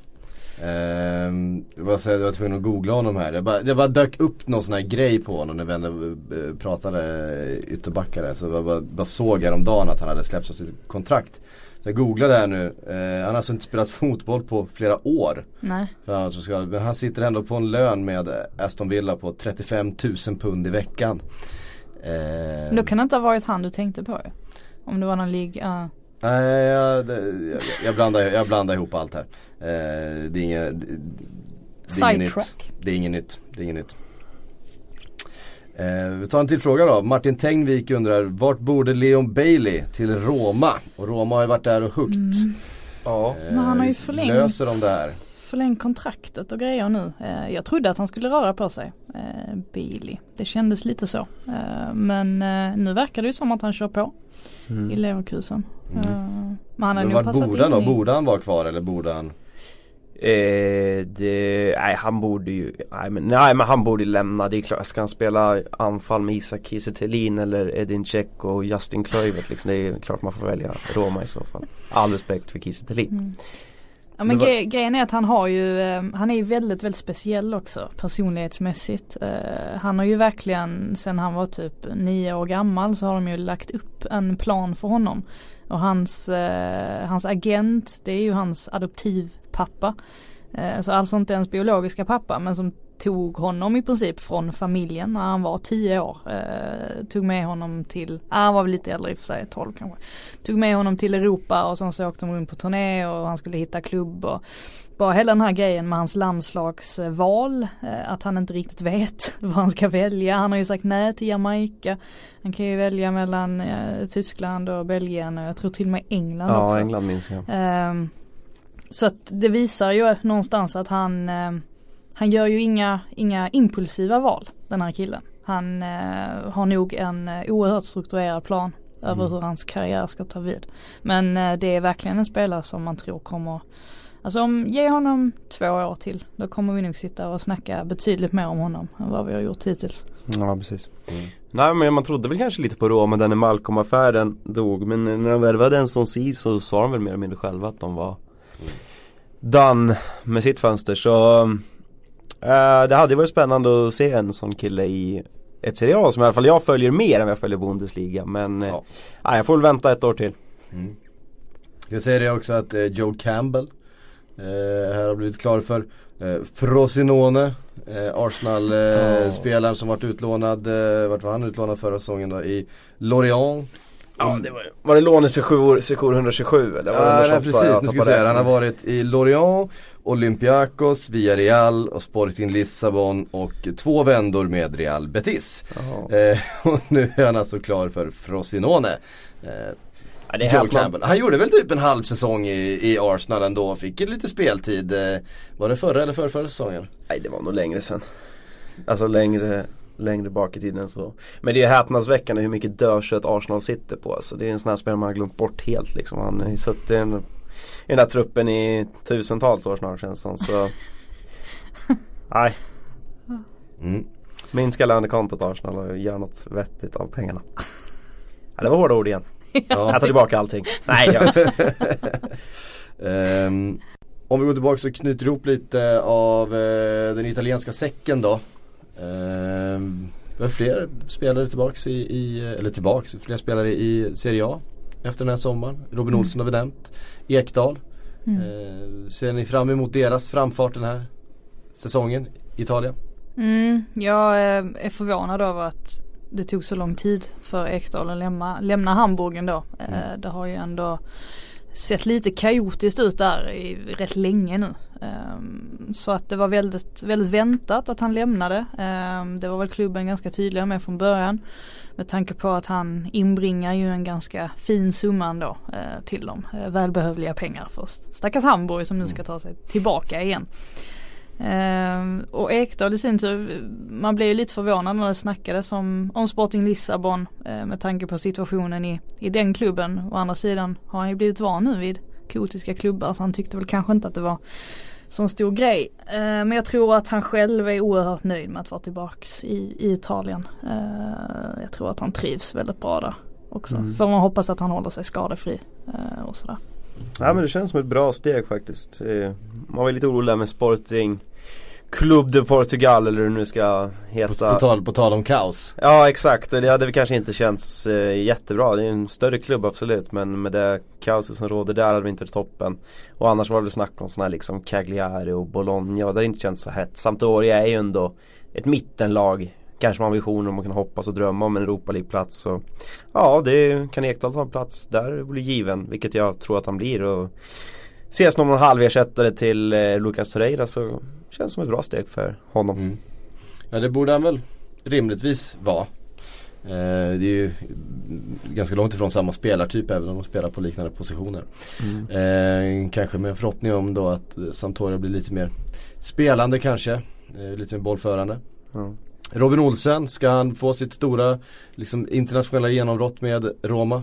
Ehm, jag bara säga, jag var tvungen att googla honom här. Jag bara, jag bara dök upp någon sån här grej på honom när vi ändå eh, pratade ytterbackare. Så jag bara, bara såg häromdagen att han hade släppts av sitt kontrakt. Så jag googlade här nu. Eh, han har alltså inte spelat fotboll på flera år.
Nej.
För han, ska, men han sitter ändå på en lön med Aston Villa på 35 000 pund i veckan. Ehm,
Men Då kan det inte ha varit han du tänkte på. Om det var någon liga.
Nej, jag, jag, jag, blandar, jag blandar ihop allt här. Eh, det är inget, det, det är inget nytt. Det är inget nytt. Det är inget nytt. Eh, vi tar en till fråga då. Martin Tengvik undrar, vart borde Leon Bailey till Roma? Och Roma har ju varit där och huggt.
Mm.
Ja.
Men han har ju förlängt.
Löser de det här?
Förlängt kontraktet och grejer nu. Eh, jag trodde att han skulle röra på sig. Eh, Bailey. Det kändes lite så. Eh, men eh, nu verkar det ju som att han kör på. I Leverkusen.
Mm.
Eh, men han har
Men
nog passat
borde han
in
då?
i-
Borde han vara kvar eller borde han?
Eh, det, nej han borde ju, nej men, nej men han borde lämna. Det är klart, ska han spela anfall med Isak Kiese eller Edin Dzeko och Justin Kluivert liksom. Det är klart man får välja Roma i så fall. All respekt för Kiese.
Mm. Ja men gre- grejen är att han har ju, eh, han är ju väldigt, väldigt speciell också personlighetsmässigt. Eh, han har ju verkligen, sen han var typ nio år gammal så har de ju lagt upp en plan för honom. Och hans, eh, hans agent, det är ju hans adoptivpappa. Så alltså inte ens biologiska pappa men som tog honom i princip från familjen när han var 10 år. Eh, tog med honom till, ah, han var väl lite äldre i och för sig, 12 kanske. Tog med honom till Europa och sen så åkte de runt på turné och han skulle hitta klubb och bara hela den här grejen med hans landslagsval, eh, att han inte riktigt vet vad han ska välja. Han har ju sagt nej till Jamaica. Han kan ju välja mellan eh, Tyskland och Belgien och jag tror till och med England
Ja,
också.
England minns jag.
Ehm, så att det visar ju någonstans att han, ehm, han gör ju inga, inga impulsiva val den här killen. Han eh, har nog en eh, oerhört strukturerad plan över
Mm.
hur hans karriär ska ta vid. Men eh, det är verkligen en spelare som man tror kommer Alltså om, ge honom två år till. Då kommer vi nog sitta och snacka betydligt mer om honom än vad vi har gjort hittills.
Ja precis. Nej men man trodde väl kanske lite på Roma där när Malcolm-affären dog men när de värvade en sån si så sa de väl mer eller mindre själva att de var done med sitt fönster så eh, det hade varit spännande att se en sån kille i ett Serie A som i alla fall jag följer mer än jag följer Bundesliga men ja. nej, jag får väl vänta ett år till.
Mm. Jag säger det också att eh, Joe Campbell eh, här har blivit klar för eh, Frosinone eh, Arsenal-spelaren som varit utlånad, eh, vart var han utlånad förra säsongen då? I Lorient
Ja det var, var det lånesekor sekor 127 eller? var det
Ja,
något
nej, precis, nu ska vi
det.
Han har varit i Lorient, Olympiakos, Villarreal och Sporting Lissabon och två vändor med Real Betis. Eh, och nu är han alltså klar för Frosinone. Eh,
Ja, det
Campbell. Han gjorde väl typ en halv säsong i, i Arsenal ändå, fick lite speltid. Eh, var det förra eller förra, förra säsongen?
Nej det var nog längre sen. Alltså längre, längre bak i tiden så. Men det är häpnadsväckande hur mycket dödkött Arsenal sitter på. Alltså, det är en sån här spelare man har glömt bort helt liksom. Han har ju suttit i den, i den här truppen i tusentals år snart känns det som. Så Nej.
Mm.
Minska lönekontot Arsenal och gör något vettigt av pengarna. Ja, det var hårda ord igen. Jag tar tillbaka allting. Nej jag.
Ehm, om vi går tillbaka och knyter ihop lite av eh, den italienska säcken då. Ehm, vi har fler spelare tillbaks i, i, eller tillbaks, fler spelare i Serie A efter den här sommaren. Robin
Mm.
Olsen har vi nämnt. Ekdal.
Mm.
Ehm, ser ni fram emot deras framfart den här säsongen i Italien?
Mm, jag eh, är förvånad över att det tog så lång tid för Ekdal att lämna, lämna Hamburg ändå. Eh, Det har ju ändå sett lite kaotiskt ut där i rätt länge nu. Um, så att det var väldigt, väldigt väntat att han lämnade. Um, det var väl klubben ganska tydliga med från början. Med tanke på att han inbringar ju en ganska fin summa ändå uh, till dem. Uh, välbehövliga pengar för stackars Hamburg som nu ska ta sig tillbaka igen. Um, och Ekdal i sin tur, man blev ju lite förvånad när det snackades om, om Sporting Lissabon uh, med tanke på situationen i, i den klubben. Å andra sidan har han ju blivit van nu vid kotiska klubbar så han tyckte väl kanske inte att det var sån stor grej. Uh, men jag tror att han själv är oerhört nöjd med att vara tillbaks i, i Italien. Uh, jag tror att han trivs väldigt bra där också.
Mm.
Får man hoppas att han håller sig skadefri och sådär.
Ja men det känns som ett bra steg faktiskt. Eh, Man var lite orolig där med Sporting Club de Portugal eller hur det nu ska heta.
På, på, tal, på tal om kaos.
Ja exakt, det hade väl kanske inte känts eh, jättebra. Det är en större klubb absolut men med det kaoset som råder där hade vi inte toppen. Och annars var det väl snack om sådana här liksom Cagliari och Bologna och det hade inte känts så hett. Sampdoria är ju ändå ett mittenlag. Kanske man har visioner om att kunna hoppas och drömma om en Europa League-plats. Ja, det kan Ekdal ta en plats där blir given. Vilket jag tror att han blir. Och ses någon halversättare till eh, Lucas Torreira så känns som ett bra steg för honom.
Mm. Ja det borde han väl rimligtvis vara. Eh, det är ju ganska långt ifrån samma spelartyp även om de spelar på liknande positioner. Eh, kanske med en förhoppning om då att Sampdoria blir lite mer spelande kanske. Eh, lite mer bollförande.
Ja.
Robin Olsen, ska han få sitt stora liksom, internationella genombrott med Roma?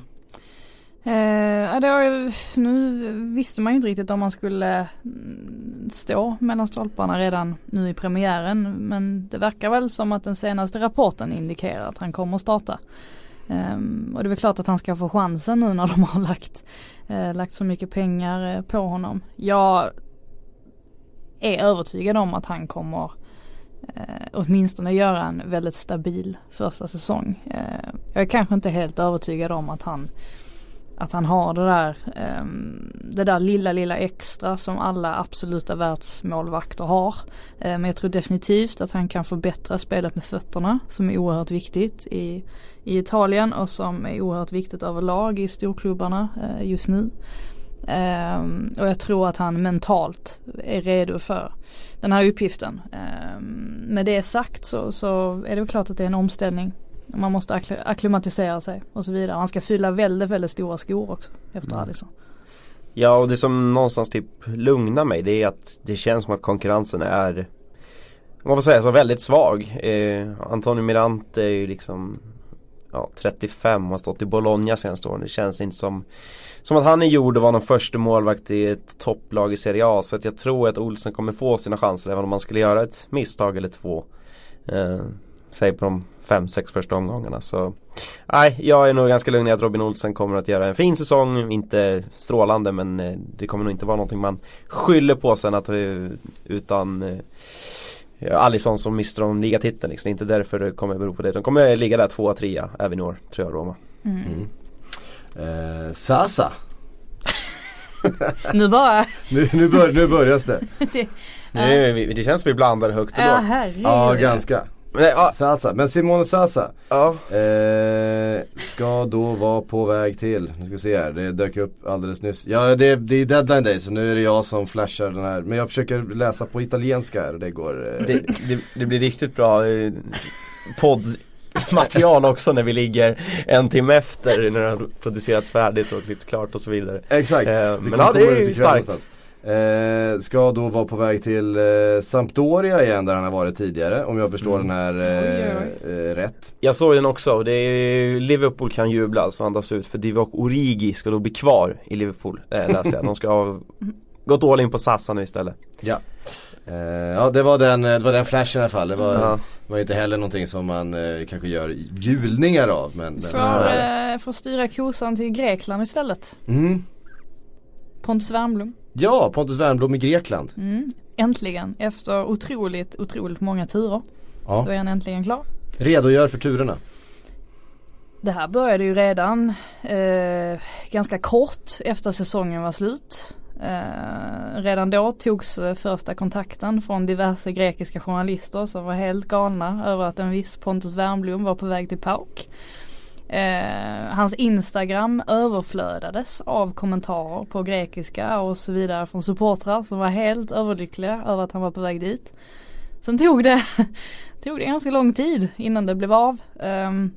Eh, det nu visste man ju inte riktigt om man skulle mm, stå mellan stolparna redan nu i premiären. Men det verkar väl som att den senaste rapporten indikerar att han kommer starta. Ehm, och det är väl klart att han ska få chansen nu när de har lagt, eh, lagt så mycket pengar eh, på honom. Jag är övertygad om att han kommer eh, åtminstone göra en väldigt stabil första säsong. Eh, jag är kanske inte helt övertygad om att han att han har det där, ehm, det där lilla, lilla extra som alla absoluta världsmålvakter har. Men jag tror definitivt att han kan förbättra spelet med fötterna som är oerhört viktigt i, i Italien och som är oerhört viktigt överlag i storklubbarna eh, just nu. Um, och jag tror att han mentalt är redo för den här uppgiften. Um, med det sagt så, så är det väl klart att det är en omställning man måste akkl- akklimatisera sig och så vidare. Han ska fylla väldigt, väldigt stora skor också efter
Mm.
Alisson.
Ja och det som någonstans typ lugnar mig det är att det känns som att konkurrensen är Man får säga så väldigt svag. Eh, Antonio Mirante är ju liksom ja, 35 och har stått i Bologna senaste åren. Det känns inte som Som att han är gjord att vara någon första målvakt i ett topplag i Serie A. Så att jag tror att Olsen kommer få sina chanser även om man skulle göra ett misstag eller två. Eh, säg på de fem, sex första omgångarna. Så nej, jag är nog ganska lugn i att Robin Olsen kommer att göra en fin säsong. Inte strålande men eh, det kommer nog inte vara någonting man skyller på sen att utan eh, Alisson som mister om ligatiteln liksom. Det är inte därför det kommer bero på det. De kommer ligga där tvåa, trea även i år tror jag Roma.
Mm.
Eh, Sasa.
Nu bara.
nu, nu, bör, nu börjas det.
det,
Nu, det känns som vi blandar högt och
ja
lågt.
herregud.
Ja ganska.
Men, ja,
Sasa, men Simone Sasa
ja.
eh, ska då vara på väg till, nu ska vi se här, det dök upp alldeles nyss. Ja det, det är deadline day så nu är det jag som flashar den här, men jag försöker läsa på italienska här och det går eh,
det, det, det blir riktigt bra eh, poddmaterial också när vi ligger en timme efter när det har producerats färdigt och klippts klart och så vidare.
Exakt.
Eh,
Det
men
kommer
ja, det är ju starkt.
någonstans. Eh, ska då vara på väg till eh, Sampdoria igen där han har varit tidigare om jag förstår
Mm.
den här eh, eh, rätt.
Jag såg den också och det är Liverpool kan jubla alltså andas ut för Divock Origi ska då bli kvar i Liverpool eh, läste jag. De ska ha gått all in på Sassa nu istället.
Ja. Eh, ja det var, den, det var den flashen i alla fall. Det var,
Ja.
det var inte heller någonting som man eh, kanske gör julningar av. Men, men så
Får, eh, får styra kosan till Grekland istället.
Mm.
Pontus Wernbloom.
Ja, Pontus Wernbloom i Grekland.
Mm. Äntligen efter otroligt, otroligt många turer.
Ja.
Så är han äntligen klar.
Redogör för turerna.
Det här började ju redan eh, ganska kort efter säsongen var slut. Eh, redan då togs eh, första kontakten från diverse grekiska journalister som var helt galna över att en viss Pontus Wernbloom var på väg till PAOK. Eh, hans Instagram överflödades av kommentarer på grekiska och så vidare från supportrar som var helt överlyckliga över att han var på väg dit. Sen tog det, tog det ganska lång tid innan det blev av. Ehm,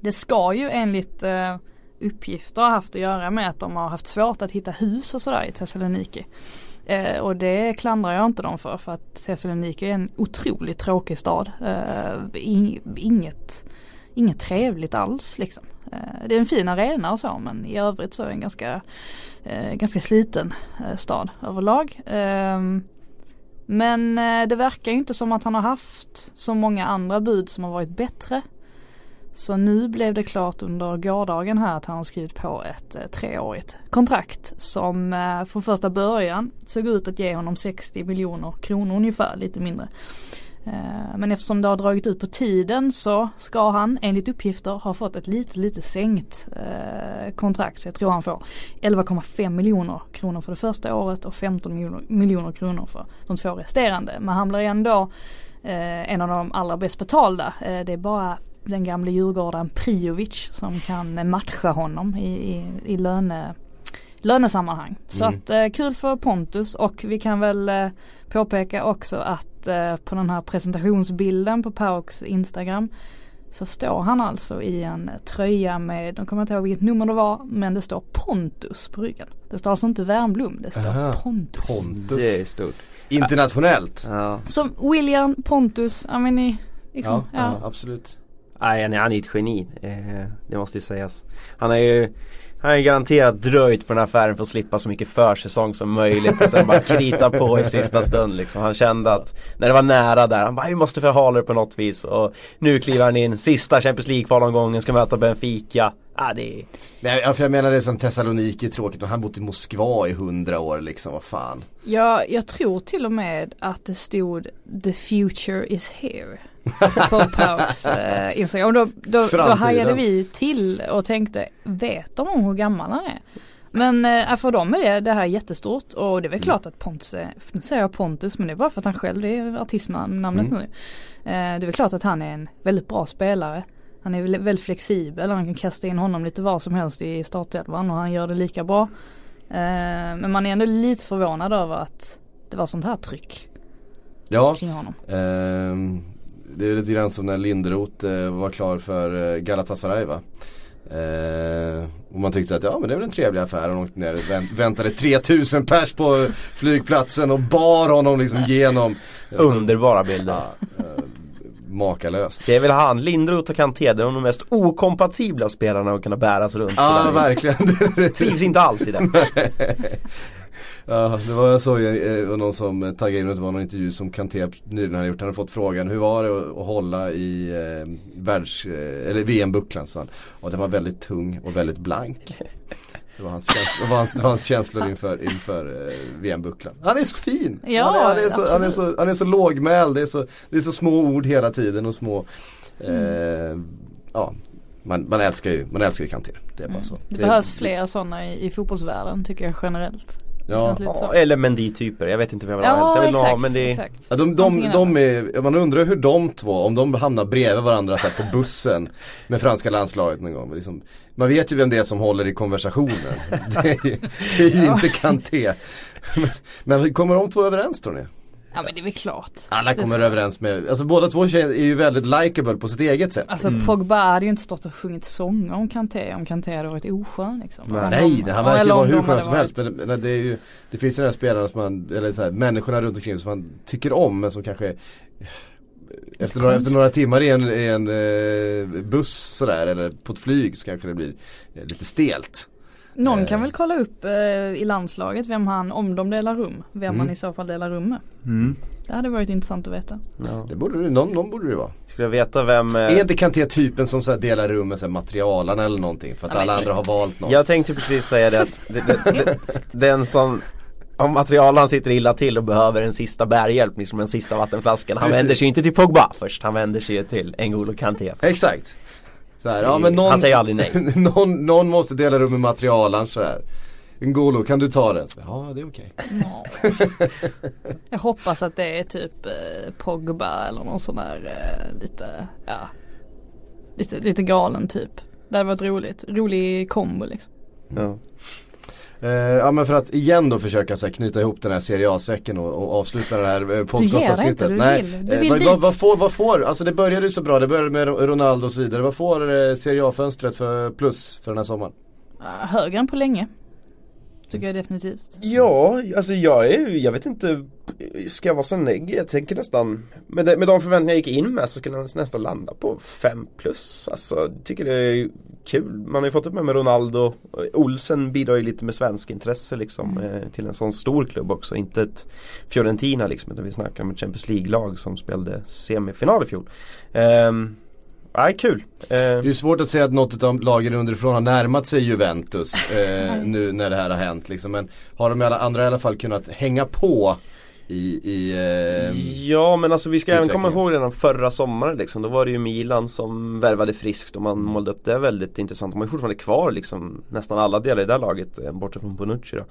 det ska ju enligt eh, uppgifter ha haft att göra med att de har haft svårt att hitta hus och sådär i Thessaloniki. Eh, och det klandrar jag inte dem för för att Thessaloniki är en otroligt tråkig stad. Eh, inget, inget trevligt alls liksom. Eh, det är en fin arena och så men i övrigt så är det en ganska, eh, ganska sliten eh, stad överlag. Ehm, men det verkar ju inte som att han har haft så många andra bud som har varit bättre. Så nu blev det klart under gårdagen här att han har skrivit på ett treårigt kontrakt som från första början såg ut att ge honom 60 miljoner kronor ungefär, lite mindre. Eh, men eftersom det har dragit ut på tiden så ska han enligt uppgifter ha fått ett lite lite sänkt eh, kontrakt. Så jag tror han får 11,5 miljoner kronor för det första året och 15 miljoner, kronor för de två resterande. Men han blir ändå eh, en av de allra bäst betalda. Det är bara den gamle djurgårdaren Priovic som kan matcha honom i, i, i löne, lönesammanhang. Så
Mm.
att eh, kul för Pontus och vi kan väl eh, påpeka också att eh, på den här presentationsbilden på Pauks Instagram så står han alltså i en tröja med, de kommer inte ihåg vilket nummer det var, men det står Pontus på ryggen. Det står alltså inte Värmblom, det står
Aha.
Pontus.
Pontus.
Det är stort.
Internationellt.
Ja.
Som William Pontus, men ni, liksom,
Ja,
ja.
ja, absolut.
Nej han är, han är ett geni. Eh, det måste ju sägas. Han är ju han har garanterat dröjt på den här affären för att slippa så mycket försäsong som möjligt och sen bara krita på i sista stund liksom. Han kände att när det var nära där, han bara vi måste förhala det på något vis och nu kliver han in, sista Champions League-kvalomgången, ska möta Benfica. Ah, det är...
Men jag, för jag menar det är som Thessaloniki är tråkigt och han har bott i Moskva i hundra år liksom, vad fan.
Ja, jag tror till och med att det stod The future is here. På Pauks eh, Instagram. Och då, då, då hajade vi till och tänkte, vet de om hur gammal han är? Men eh, för dem är det, det här jättestort och det är väl klart att Pontus, är- nu säger jag Pontus men det är bara för att han själv är artistnamnet
Mm.
nu. Eh, det är väl klart att han är en väldigt bra spelare. Han är väl- väldigt flexibel, han kan kasta in honom lite var som helst i startelvan och han gör det lika bra. Eh, men man är ändå lite förvånad över att det var sånt här tryck
Ja,
kring honom.
Det är lite grann som när Lindroth eh, var klar för eh, Galatasaray va. Eh, och man tyckte att ja men det är väl en trevlig affär. Han åkte ner, vänt, väntade 3000 pers på flygplatsen och bar honom liksom genom.
Underbara bilder.
Ja, eh, makalöst.
Det är väl han, Lindroth och Kanté, det är de mest okompatibla spelarna att kunna bäras runt
Ja
sådär.
verkligen.
Trivs inte alls i det.
Ja, det var jag såg eh, någon som taggade in och det var någon intervju som Kanté nyligen hade gjort. Han hade fått frågan hur var det att, att hålla i eh, världs, eh, eller VM-bucklan sa han. Och den var väldigt tung och väldigt blank. Det var hans, känsla, det var hans, det var hans känslor inför, inför eh, VM-bucklan. Han är så fin!
Ja,
han, är, han, är så, han, är så, han är så lågmäld, det är så, det är så små ord hela tiden och små eh, Ja, man, man älskar ju, man älskar ju Kanté. Det är bara så.
Mm. Det behövs fler sådana i, i fotbollsvärlden tycker jag generellt. Det
Ja.
Ja, eller Mendy-typer, jag vet inte vem jag vill
Ja,
ha helst. Jag vill nog ha
exakt,
Mendy.
exakt.
Ja, de, de, de är, man undrar hur de två, om de hamnar bredvid varandra så här, på bussen med franska landslaget någon gång. Liksom, man vet ju vem det är som håller i konversationen. Det är, ju- det är ju inte Kanté. Men, men kommer de två överens tror ni?
Ja men det är väl klart.
Alla kommer överens med, alltså båda två tjejer är ju väldigt likable på sitt eget sätt.
Alltså Pogba hade ju inte stått och sjungit sånger om Kanté om Kanté hade varit oskön liksom. Om
Nej,
de-
det han verkar
eller
vara hur skön som helst. Men, men det är ju, det finns ju den här spelarna som man, eller så här, människorna runt omkring som man tycker om men som kanske efter några, efter några timmar i en, i en eh, buss sådär eller på ett flyg så kanske det blir eh, lite stelt.
Någon
Eh.
kan väl kolla upp eh, i landslaget vem han, om de delar rum, vem
Mm.
man i så fall delar rum med.
Mm.
Det hade varit intressant att veta.
Ja.
Det borde det, någon, någon borde det vara.
Skulle jag veta vem eh,
Är inte Kanté typen som så här delar rum med så materialarna eller någonting för att
men-
alla andra har valt någon?
Jag tänkte precis säga det att det, det, det, den som om materialen sitter illa till och behöver en sista bärhjälp, liksom en sista vattenflaskan. Han
Precis.
vänder sig inte till Pogba först, han vänder sig till N'Golo Kanté.
Exakt. Så här, ja, men någon,
Han säger aldrig nej.
någon, någon måste dela rum med materialaren sådär. Ngolo, kan du ta den? Så, ja, det är okej.
Ja. Jag hoppas att det är typ eh, Pogba eller någon sån där eh, lite, ja, lite, lite galen typ. Det hade varit roligt. Rolig kombo liksom.
Ja.
Eh, ja men för att igen då försöka så här, knyta ihop den här Serie A-säcken och, och avsluta det här eh, podcastavsnittet.
du
Nej,
vill. Du
eh,
vill
vad,
dit.
vad, vad, får, vad får, alltså det började ju så bra, det började med Ronaldo och så vidare. Vad får eh, Serie A-fönstret för plus för den här sommaren?
Uh, högre än på länge. Tycker jag definitivt.
Ja, alltså jag är jag vet inte Ska jag vara så negativ? Jag tänker nästan med, de, med de förväntningar jag gick in med så skulle jag nästan landa på 5 plus. Alltså, jag tycker det är kul. Man har ju fått upp med, med Ronaldo. Olsen bidrar ju lite med svensk intresse liksom eh, Till en sån stor klubb också. Inte ett Fiorentina liksom Utan vi snackar om ett Champions League-lag som spelade semifinal i fjol. Ehm, Nej, kul.
Det är svårt att säga att något av lagen underifrån har närmat sig Juventus eh, nu när det här har hänt liksom. Men har de alla andra i alla fall kunnat hänga på i, i eh,
Ja men alltså vi ska även komma ihåg redan förra sommaren liksom. Då var det ju Milan som värvade friskt och man målade upp det väldigt intressant. De har ju fortfarande kvar liksom nästan alla delar i det här laget eh, bortsett från Bonucci då.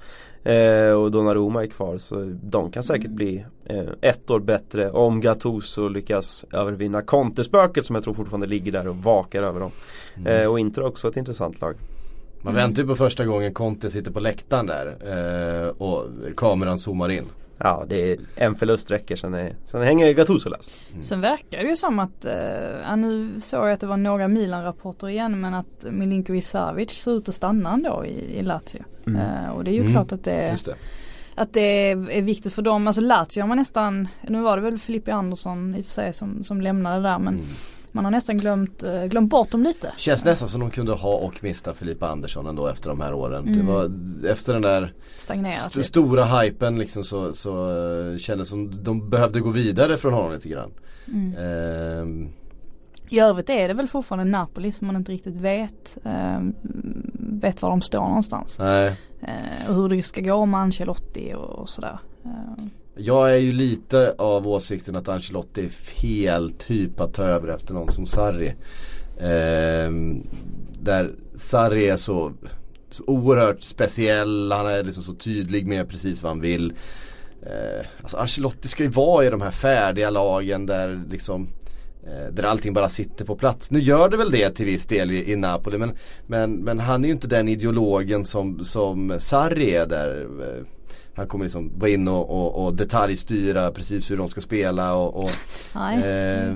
Eh, och Donnarumma är kvar så de kan säkert bli eh, ett år bättre om Gattuso lyckas övervinna Conte-spöket som jag tror fortfarande ligger där och vakar över dem. Eh, och Inter är också ett intressant lag.
Man väntar ju på första gången Conte sitter på läktaren där eh, och kameran zoomar in.
Ja, det är en förlust räcker sen, är, sen hänger Gattuso löst.
Sen verkar det ju som att, eh, ja, nu såg jag att det var några Milan-rapporter igen men att Milinkovic Savic ser ut att stanna ändå i, i Lazio. Eh, och det är ju
Mm.
klart att det,
Just det.
att det är, är viktigt för dem. Alltså Lazio har man nästan, nu var det väl Filippi Andersson i och för sig som, som lämnade där men
Mm.
Man har nästan glömt, eh, glömt bort dem lite.
Känns nästan som de kunde ha och mista Filippa Andersson ändå efter de här åren.
Mm.
Det var efter den där st-
lite.
stora hypen liksom så, så uh, kändes som de behövde gå vidare från honom lite grann.
Mm.
Ehm,
I övrigt är det väl fortfarande Napoli som man inte riktigt vet, eh, vet var de står någonstans.
nej.
Eh, och hur det ska gå med Ancelotti och, och sådär. Eh,
jag är ju lite av åsikten att Ancelotti är fel typ att ta över efter någon som Sarri. Ehm, där Sarri är så, så oerhört speciell, han är liksom så tydlig med precis vad han vill. Eh, alltså Ancelotti ska ju vara i de här färdiga lagen där liksom eh, där allting bara sitter på plats. Nu gör det väl det till viss del i, i Napoli men, men, men han är ju inte den ideologen som, som Sarri är där. Eh. Han kommer liksom vara in och, och, och detaljstyra precis hur de ska spela och, och
nej.
eh,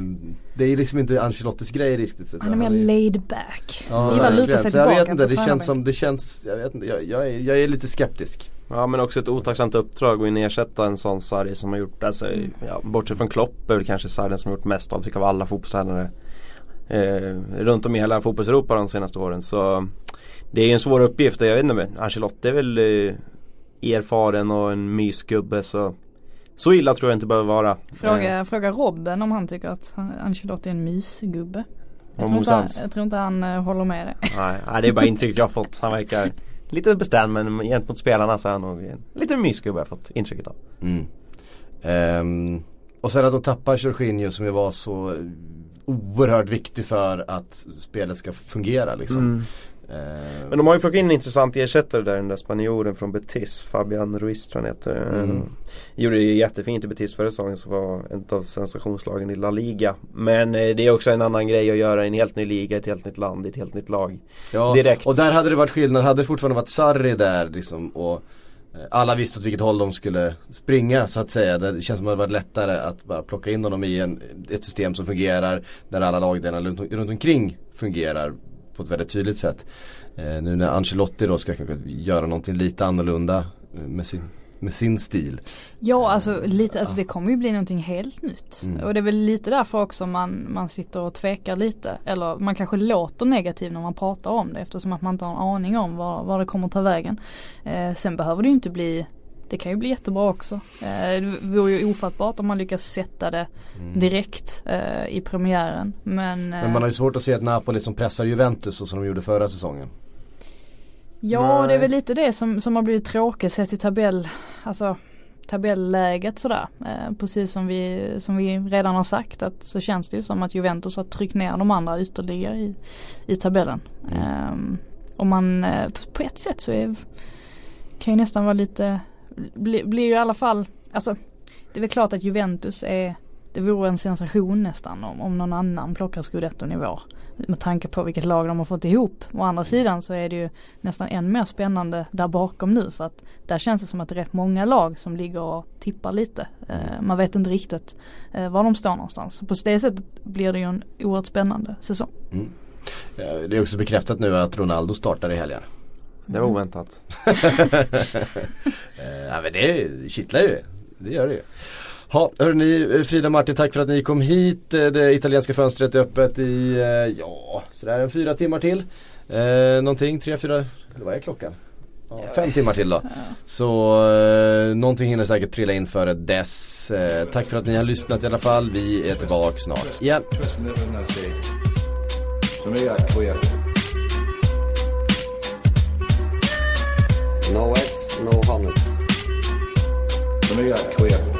Det är liksom inte Ancelottis grej riktigt.
Han är mer laid back.
Ja,
Gillar att luta sig
Så jag
tillbaka
vet inte, det känns som, det känns, jag vet inte, jag, jag, är, jag är lite skeptisk.
Ja men också ett otacksamt uppdrag att in ersätta en sån Sarri som har gjort, alltså, ja, bortsett från Klopp är väl kanske Sarri den som har gjort mest avtryck av alla fotbollstränare eh, runt om i hela fotbollseuropa de senaste åren. Så det är ju en svår uppgift jag vet inte, men Ancelotti är väl eh, erfaren och en mysgubbe så så illa tror jag inte behöver vara.
Fråga,
Eh,
fråga Robben om han tycker att Ancelotti är en mysgubbe. Jag tror, inte jag tror inte han eh, håller med det.
nej, nej det är bara intrycket jag har fått. Han verkar lite bestämd men gentemot spelarna så är han nog en liten mysgubbe har jag fått intrycket av.
Mm. Ehm, och sen att de tappar Jorginho som ju var så oerhört viktig för att spelet ska fungera liksom. Ehm,
Men de har ju plockat in en intressant ersättare där, den där spanjoren från Betis, Fabian Ruiz tror han heter.
Mm.
Mm. Gjorde det ju jättefint i Betis förra säsongen som var ett av sensationslagen i La Liga. Men eh, det är också en annan grej att göra i en helt ny liga, ett helt nytt land, i ett helt nytt lag.
Ja,
Direkt.
och där hade det varit skillnad, hade det fortfarande varit Sarri där liksom och eh, alla visste åt vilket håll de skulle springa så att säga. Det känns som att det varit lättare att bara plocka in honom i en, ett system som fungerar där alla lagdelar runt, runt omkring fungerar på ett väldigt tydligt sätt. Eh, nu när Ancelotti då ska kanske göra någonting lite annorlunda eh, med sin, med sin stil.
Ja alltså lite, alltså det kommer ju bli någonting helt nytt.
Mm.
Och det är väl lite därför också man, man sitter och tvekar lite. Eller man kanske låter negativ när man pratar om det eftersom att man inte har en aning om var, var det kommer ta vägen. Eh, sen behöver det ju inte bli det kan ju bli jättebra också. Eh, det vore ju ofattbart om man lyckas sätta det direkt eh, i premiären. Men, eh,
Men man har ju svårt att se ett Napoli som pressar Juventus så som de gjorde förra säsongen.
Ja
Nej.
det är väl lite det som, som har blivit tråkigt sett i tabell, alltså tabelläget sådär. Eh, precis som vi, som vi redan har sagt att så känns det ju som att Juventus har tryckt ner de andra ytterligare i, i tabellen. Mm. och man, eh, på ett sätt så är, kan ju nästan vara lite, blir, blir ju i alla fall, alltså det är väl klart att Juventus är det vore en sensation nästan om, om någon annan plockar scudetton i vår. Med tanke på vilket lag de har fått ihop. Å andra sidan så är det ju nästan än mer spännande där bakom nu för att där känns det som att det är rätt många lag som ligger och tippar lite. Eh, man vet inte riktigt eh, var de står någonstans. På det sättet blir det ju en oerhört spännande säsong.
Mm. Eh, det är också bekräftat nu att Ronaldo startar i helgen.
Det var oväntat.
Eh, ja men det kittlar ju. Det gör det ju. Ja, hörni, Frida Martin tack för att ni kom hit. Eh, Det italienska fönstret är öppet i, eh, ja, sådär en fyra timmar till. Eh, någonting, tre, fyra, eller vad är klockan? Ja, fem timmar till då. Så eh, någonting hinner säkert trilla in före dess. Eh, tack för att ni har lyssnat i alla fall. Vi är tillbaka snart igen.
No eggs, no 100. For me, I quit.